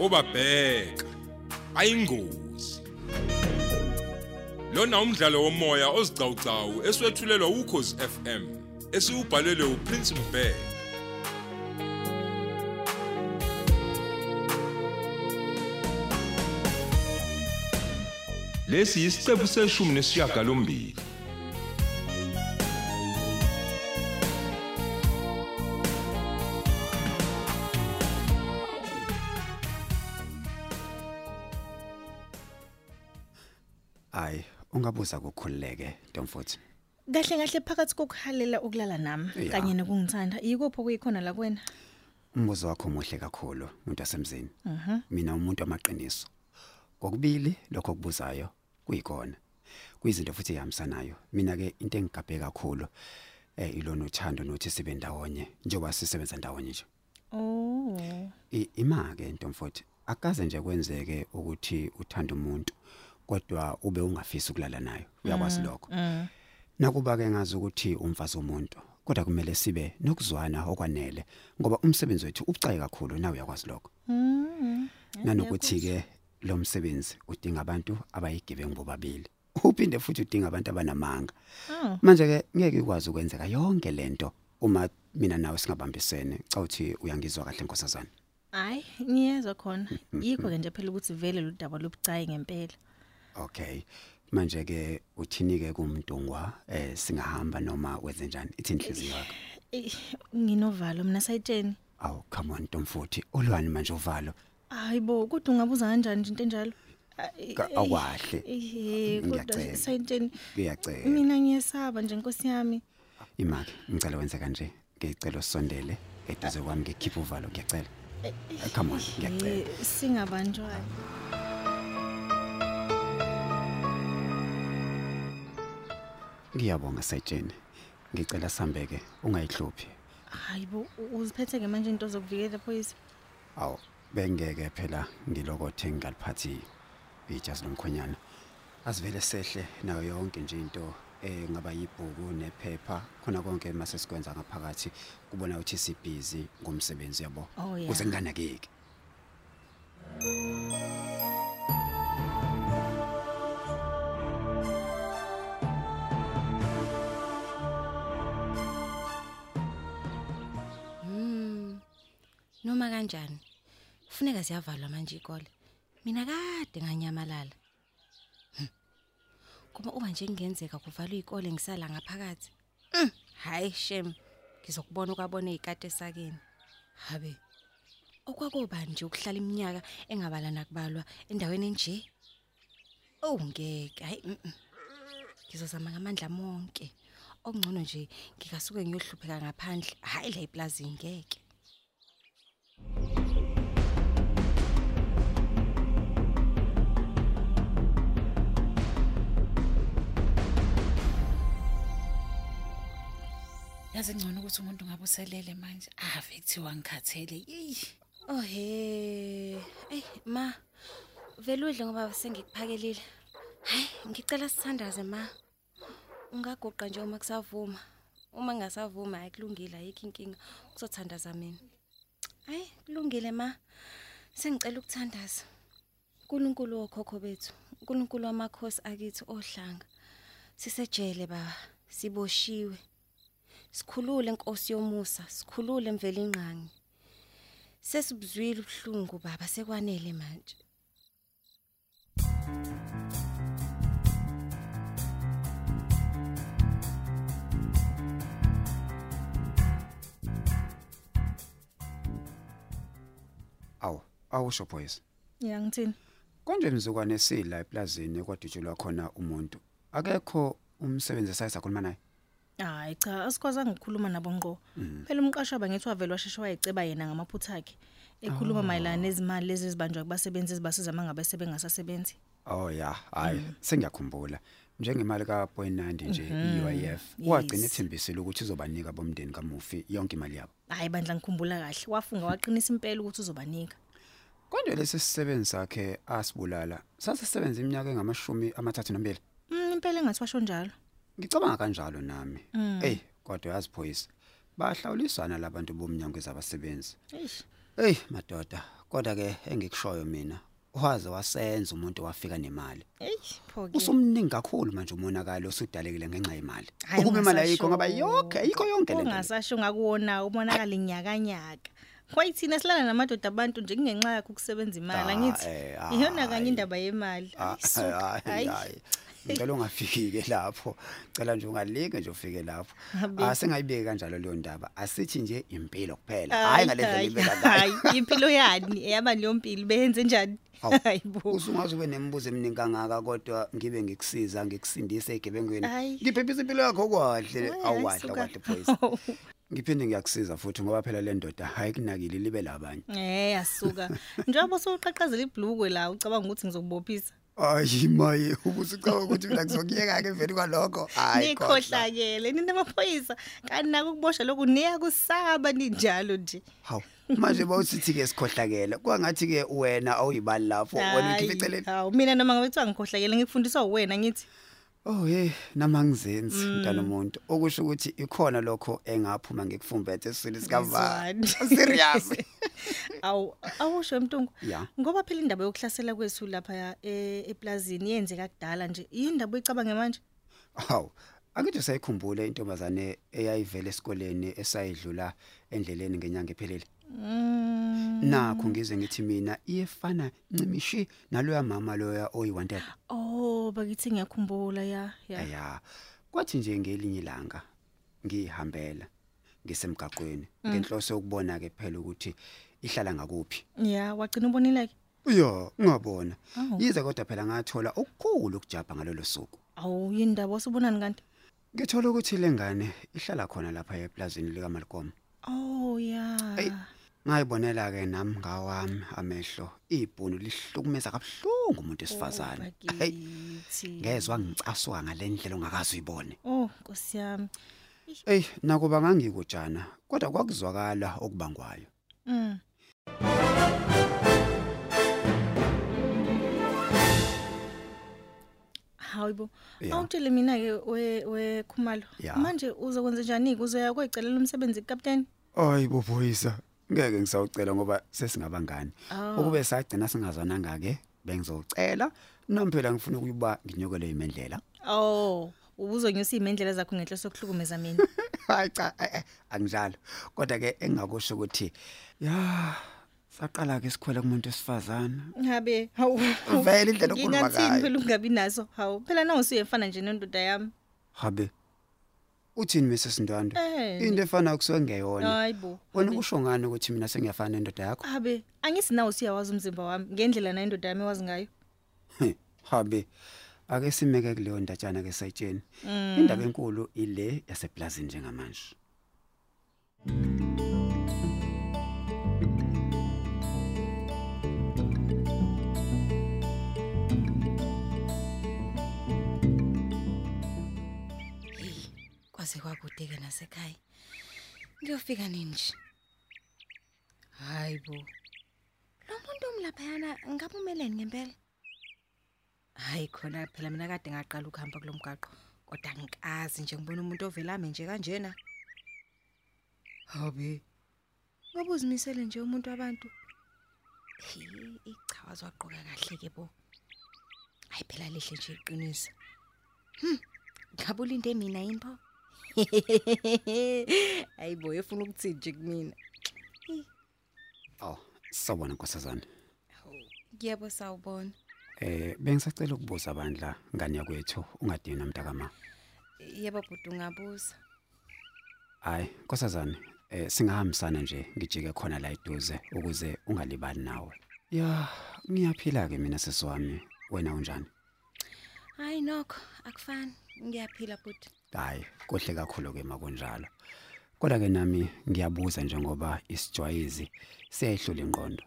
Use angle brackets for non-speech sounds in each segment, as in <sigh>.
obabheka. Ayingozi. Lona umdlalo womoya ozicawucawu eswetshulelwa ukhozi FM esiubhalelwe uPrince Mbeki lesi isiqephu seshumi nesishiyagalombili. Ungabuza kukhululeke Ntomfuthi. Kahle kahle phakathi kokuhalela ukulala nami kanye nokungithanda yikuphi okuyikhona la kuwena? Umbuzo wakho muhle kakhulu umuntu wasemzini. Mhm. Mina umuntu amaqiniso. Kokubili lokho kubuzayo kuyikona. Kuyizinto futhi ehambisanayo. Mina ke into engigabhe kakhulu eh ilona uthando nothi sibe ndawonye njengoba sisebenza ndawonye nje. Oh. Ima ke Ntomfuthi akaze nje kwenzeke ukuthi uthanda umuntu kodwa ube ungafisi ukulala naye. Uyakwazi lokho. Mm. Nakuba ke ngazi ukuthi umfazi womuntu kodwa kumele sibe nokuzwana okwanele ngoba umsebenzi wethu ubucayi kakhulu nawe uyakwazi lokho. Mm. Nanokuthi ke lo msebenzi udinga abantu abayigebengu bobabili. Uphinde futhi udinga abantu abanamanga. Oh. Manje ke ngeke ikwazi ukwenzeka yonke lento uma mina nawe singabambisene. Cha uthi uyangizwa kahle nkosazana. Hayi, ngiyezwa khona. Yikho ke nje phela ukuthi vele lo daba lobucayi ngempela. Okay. Manje ke uthini ke kumntungwa eh singahamba noma wenze njani? Ithi inhliziyo yakho. Eh, Nginovalo mina sayitsheni. Aw come on Ntomfuthi. Ulwani manje uvalo? Hayibo, kodwa ungabuza kanjani nje into enjalo? Awahle. Eh, kodwa Ngiyacela. sayitsheni. Ngiyacela. Mina ngiyesaba nje Nkosi yami. Imaki, ngicela wenze kanje. Ngicela usondele eduze kwami ngikhipha uvalo ngiyacela. Eh, Come on, ngiyacela. Eh, Ngiyabonga sayitshene. Ngicela sambeke ungayihluphi. Hayibo, uziphethe ke manje into zokuvikela phoyisa. Aw, bengeke phela ngilokothe ngaliphathi ijazi lomkhonyana. Asivele sehle nayo yonke nje into eh ngaba yibhuku nephepha khona konke mase sikwenza ngaphakathi kubona ukuthi sibhizi ngomsebenzi yabo. Oh, yeah. Kuze nganakeki. Mm. Noma kanjani? Kufuneka siyavalwa manje ikole. Mina kade nganyamalala. Hm. Kuma uma nje kungenzeka kuvalwe ikole ngisala ngaphakathi. Mm, hayi shem. Ngizokubona ukwabona ezikade sakeni. Habe. Okwakuba nje ukuhlala iminyaka engabala nakubalwa endaweni enje. Oh ngeke, hayi. Ngizozama ngamandla monke. Okungcono nje ngikasuke ngiyohlupheka ngaphandle. Hayi la eplazini ngeke. Yazi ngcono ukuthi umuntu ngabe uselele manje ave kuthiwa ngikhathele yi Oh he. Ey ma. Vele udle ngoba sengikuphakelile. Hayi, ngicela sithandaze ma. Ungagoqa nje uma kusavuma. Uma ngasavuma hayi kulungile ayikho inkinga uzothandaza mina. Hayi, kulungile ma. Sengicela ukuthandaza. uNkulunkulu wokhokho bethu, uNkulunkulu wamakhosi akithi ohlanga. Sisejele baba, siboshiwe. Sikhulule Nkosi yomusa, sikhulule mveli ingqangi. Sesibuzwile ubhlungu baba sekwanele manje. Aw, awusho boys. Ya ngithini? Konje mzukwane esila eplazini ekwadutshulwa khona umuntu. Akekho umsebenzi sayisakhuluma naye. Hayi cha, asikwazanga ukukhuluma nabo ngqo. Mm. Phela umqashi waba ngithi wavela washesha wayeceba yena ngamaphutha akhe. Ekhuluma mayelana nezimali lezi ezibanjwa kubasebenzi ezibasiza mangabe sebengasasebenzi. Oh ya, hayi, sengiyakhumbula. Njengemali kaPoinandi nje Mhm, iUIF. yes. Wagcina ethembisile ukuthi uzobanika bomndeni kaMufi yonke imali yabo. Hayi bandla ngikhumbula kahle. Wafunga waqinisa impela ukuthi uzobanika. Konje lesi sisebenzi sakhe asibulala. Sasisebenza iminyaka engamashumi amathathu nambili. Mm impela engathi washo njalo. Ngicabanga kanjalo nami. Mm. Ey, kodwa yaziphoyisa. Bahlawulisana labantu bomnyango ezabasebenzi. Eish. hey madoda kodwa ke engikushoyo mina waze wasenza umuntu wafika nemali Ey, pho ke. usumningi kakhulu manje umonakalo osudalekile ngenxa yemali Hhayi, ukube imali ayikho ungasasho. ngaba yonke ayikho yonke le nto le. Ungasasho ngakuwona umonakala nyakanyaka. Kwayithina silala namadoda abantu nje kungenxa yakho ukusebenza imali Ah, angithi. eh, Iyona kanye hhayi. indaba yemali. Ah, Ayi, suka. hayi Hayi. hayi ngicela ungafiki ke lapho cela nje ungalike nje ufike lapho Habe. asengayibeki kanjalo leyo ndaba asithi nje impilo kuphela Hayi, hayi ngalendlela hayi, ibeka Hayi, ngayo impilo yani eyaba leyo mpilo beyenze njani? Awu, <laughs> Hayibo. usungaze ube nemibuzo eminingi kangaka kodwa ngibe ngikusiza ngikusindise egebengweni Hayi. ngiphephisa impilo yakho kwahle Hayi, awahle suka. kwahle boys <laughs> ngiphinde ngiyakusiza futhi ngoba phela le ndoda hayi kunakile libe labanye Eh asuka. Njengoba usuqaqazela ibhlukwe la ucabanga ukuthi ngizokubophisa. Ayi maye ubusicaba ukuthi mina ngizokuyeka ke vele kwalokho hayi kodwa. Nikhohlakele nina amaphoyisa kanti naku kubosha lokhu niyakusaba ninjalo nje. hawu manje bawusithi ke sikhohlakele kwangathi ke wena awuyibali lapho wena Hayi, ukhiphe eceleni Hawu mina noma ngabe kuthiwa ngikhohlakele ngikufundiswa uwena ngithi. Oh hey nama ngizenzi Mm. mntana umuntu okusho ukuthi ikhona lokho engaphuma ngikufumbethe sikavana Ngizwani. serious <laughs> Awu awusho emntungu. ya Ngoba phela indaba yokuhlasela kwethu lapha e- eplazini yenzeka kudala nje. Indaba oyicabange manje? hawu akithi sayikhumbule intombazane eyayivela esikoleni esayidlula endleleni ngenyanga ephelele Mm. nakho ngize ngithi mina iyefana ncimishi naloya mama loya oyi-wanted Oh, bakithi ngiyakhumbula ya, ya. ya kwathi nje ngelinye ilanga ngihambela ngisemgaqweni ngenhloso yokubona ke phela ukuthi ihlala ngakuphi Ya, wagcina ubonile ke. ya ngabona Awu. yize kodwa phela ngathola okukhulu ukujabha ngalolo suku Awu yindaba osubonani kanti? ngithola ukuthi lengane ihlala khona lapha eplazini lika Malcolm Oh ya. Eyi. Ngayibonela ke nami ngawami amehlo ibhunu lihlukumeza kabuhlungu umuntu esifazane hey Bakithi. ngezwe ngicaswa ngalendlela ongakazi uyibone Oh, Nkosi yami. Ey nakuba ngangikujana kodwa kwakuzwakala okubangwayo. Mm. Hayibo. Ya. Awutshele mina ke we we Khumalo. Ya. Manje uzokwenza njani kuzoya kwecelela umsebenzi kapteni? Hayi boboyisa ngeke ngisawucela ngoba sesingabangani. Oh. Ukube sagcina singazananga ke bengizocela nami phela ngifuna ukuba nginyokele imendlela. Oh, ubuzonyusa imendlela zakho ngenhloso sokuhlukumeza mina. <laughs> Hayi cha anginjalo. Kodwa ke engakusho ukuthi ya saqala ke sikhwela kumuntu esifazana. Ngabe hawu. Vele indlela okhuluma Ngingathini ngayo. phela ungabi naso? Hawu, phela nawe usuyefana nje nendoda yami. Habe. Uthini Mrs Ndwando? Eh. Into efana kusuke ngeyona. Hayibo. Wena kusho ngani ukuthi mina sengiyafana nendoda yakho? Abe, angisinawo siyawazi umzimba wami ngendlela na indoda yami wazi ngayo. He, Habe. Ake simeke kuleyo ndatshana ke sayitsheni. Indaba enkulu ile yaseplazini njengamanje. Kwaze kwakude-ke nasekhaya. Ngiyofika nini nje? Hayi bo. Lo muntu omlaphayana ngabe umeleni ngempela? Hayi khona phela mina kade ngaqala ukuhamba kulo mgaqo kodwa ngikazi nje ngibona umuntu ovelame nje kanjena. Habe ngabe uzimisele nje umuntu wabantu Hi, ichawa zwaqoka kahle ke bo. Hayi phela lihle nje iqiniso. Hm ngabe ulinde mina yini pho <laughs> Hayibo efuna ukuthini nje kumina. Oh, sawubona nkosazana. Yebo sawubona. Eh bengisacela ukubuza bandla ngani yakwethu ungadini namntakama. Yebo bhuti ungabuza. Hayi, nkosazana, eh singahambisana nje ngijike khona la eduze ukuze ungalibali nawe. Ya, ngiyaphila ke mina sesiwami. Wena unjani? Hayi nokho akufani. Ngiyaphila bhuti. Hayi, kuhle kakhulu ke makunjalo. Kodwa ke nami ngiyabuza njengoba isijwayizi seyihlula ingqondo.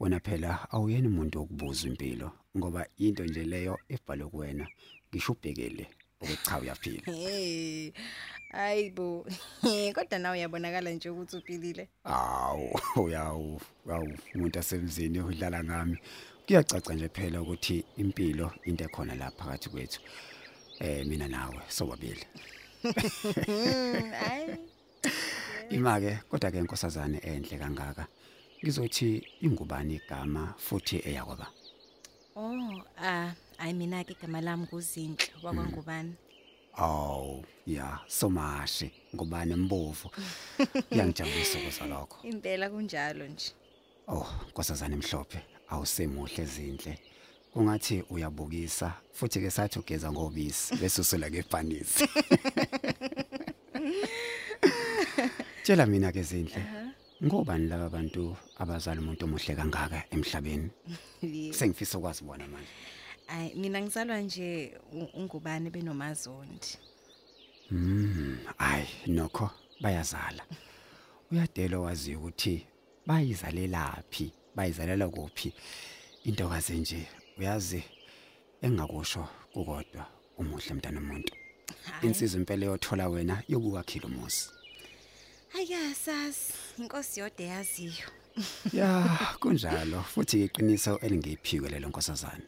Wena phela awuyeni umuntu wokubuza impilo ngoba into nje leyo ebhalwe kuwena ngisho ubhekele ukuthi cha uyaphila. Hey. Hayibo. <laughs> Kodwa nawe uyabonakala nje ukuthi uphilile. Awu, uyawu, awu umuntu asemzini udlala ngami. Kuyacaca nje phela ukuthi impilo into ekhona lapha phakathi kwethu. Eh mina nawe sobabili. Hmm, hayi. <laughs> Ima ke kodwa ke inkosazane enhle kangaka. ngizothi ingubani igama futhi eyakwaba Oh, ah, ayi mina ke igama lami kuzinhle wakwangubani. aw ya somashi ngubani embovu <laughs> kuyangijabulisa ukuzwa lokho Impela kunjalo nje. oh nkosazana emhlophe awusemuhle ezinhle kungathi uyabukisa futhi ke sathi ugeza ngobisi bese usula kefanisi <laughs> Tshela mina ke zinhle ngobani laba bantu abazala umuntu omuhle kangaka emhlabeni? Sengifisa ukwazi bona manje. Ayi mina ngizalwa nje ungubani benomazondi. hayi nokho bayazala. Uyadela wazi ukuthi bayizalelaphi bayizalela kuphi? Intokazi nje uyazi engakusho kukodwa umuhle mntana umuntu. Insizwe impela yothola wena yokuwakhila umuzi Ayasas, inkosi yode yaziyo. <laughs> ya kunjalo futhi iqiniso elingeyiphiko lelo nkosazana.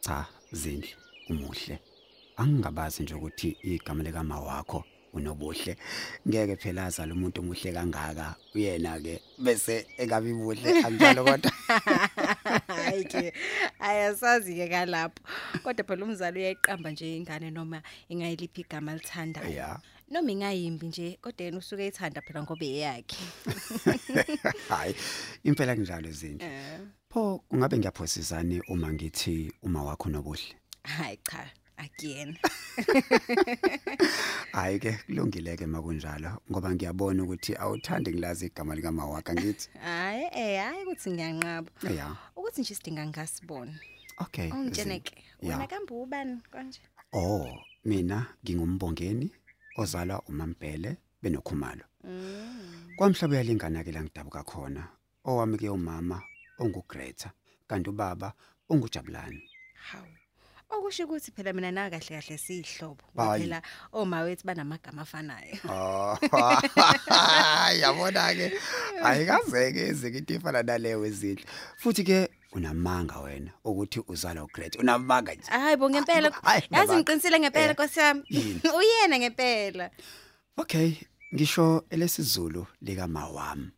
Cha zindle umuhle. Angingabazi nje ukuthi igama lekama wakho unobuhle ngeke phela azala umuntu omuhle kangaka uyena ke bese ekabi buhle anjalo kodwa <laughs> Hayi ke ayasazi ke kalapho. Kodwa phela umzali uyayiqamba nje ingane noma ingayiliphi igama lithandayo. ya Noma ingayimbi nje kodwa yena usuke ethanda phela ngoba eyakhe. <laughs> hayi impela kunjalo zindle Eh. pho kungabe ngiyaphosisani uma ngithi uma wakho nobuhle Hayi cha, akuyena. hayi <laughs> ke kulungile ke makunjalo ngoba ngiyabona ukuthi awuthandi ngilazi igama likama wakho ngithi Hayi eh hayi ukuthi ngiyanqaba. ya Ukuthi nje sidinga ngasibone. okay Ungitshene Zindle. ke. Ya. Wena kambe ubani kanje? Oh, mina ngingumbongeni ozalwa uMampele benokhumalo. Mm. Kwamhlaba uyalingana ke la ngidabuka khona. Owami ke umama onguGreta, kanti ubaba ungujabulani. Hawu. Okusho ukuthi phela mina nawe kahle kahle sihlobo. Hayi. Phela oma wethu banamagama afanayo. <laughs> Oh, yabona ke. <laughs> Ayikazeke izinto ifana naleyo ezidle. Futhi ke unamanga wena ukuthi uzala uGreta. Unamanga nje. Hayi bo ngempela. Hayi, Yazi ngiyabanga. ngiqinisile ngempela Eh, Nkosi yami. yini? <laughs> Uyena ngempela. Okay, ngisho elesizulu lika mawami.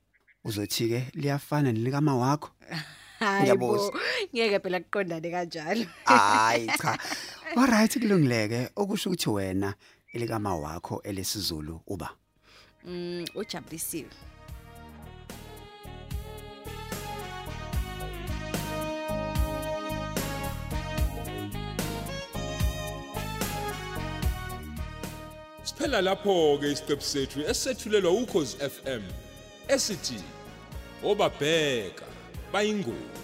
Uzothi ke liyafana nelikama wakho? Hayi Ngiyabuza. bo. Ngeke phela kuqondane kanjalo. Hayi cha. <laughs> Alright kulungileke okusho ukuthi wena elikama wakho elesizulu uba. Mm, ujabulisiwe. Siphela lapho ke isiqephu sethu esethulelwa ukhozi FM esithi obabheka bayingozi.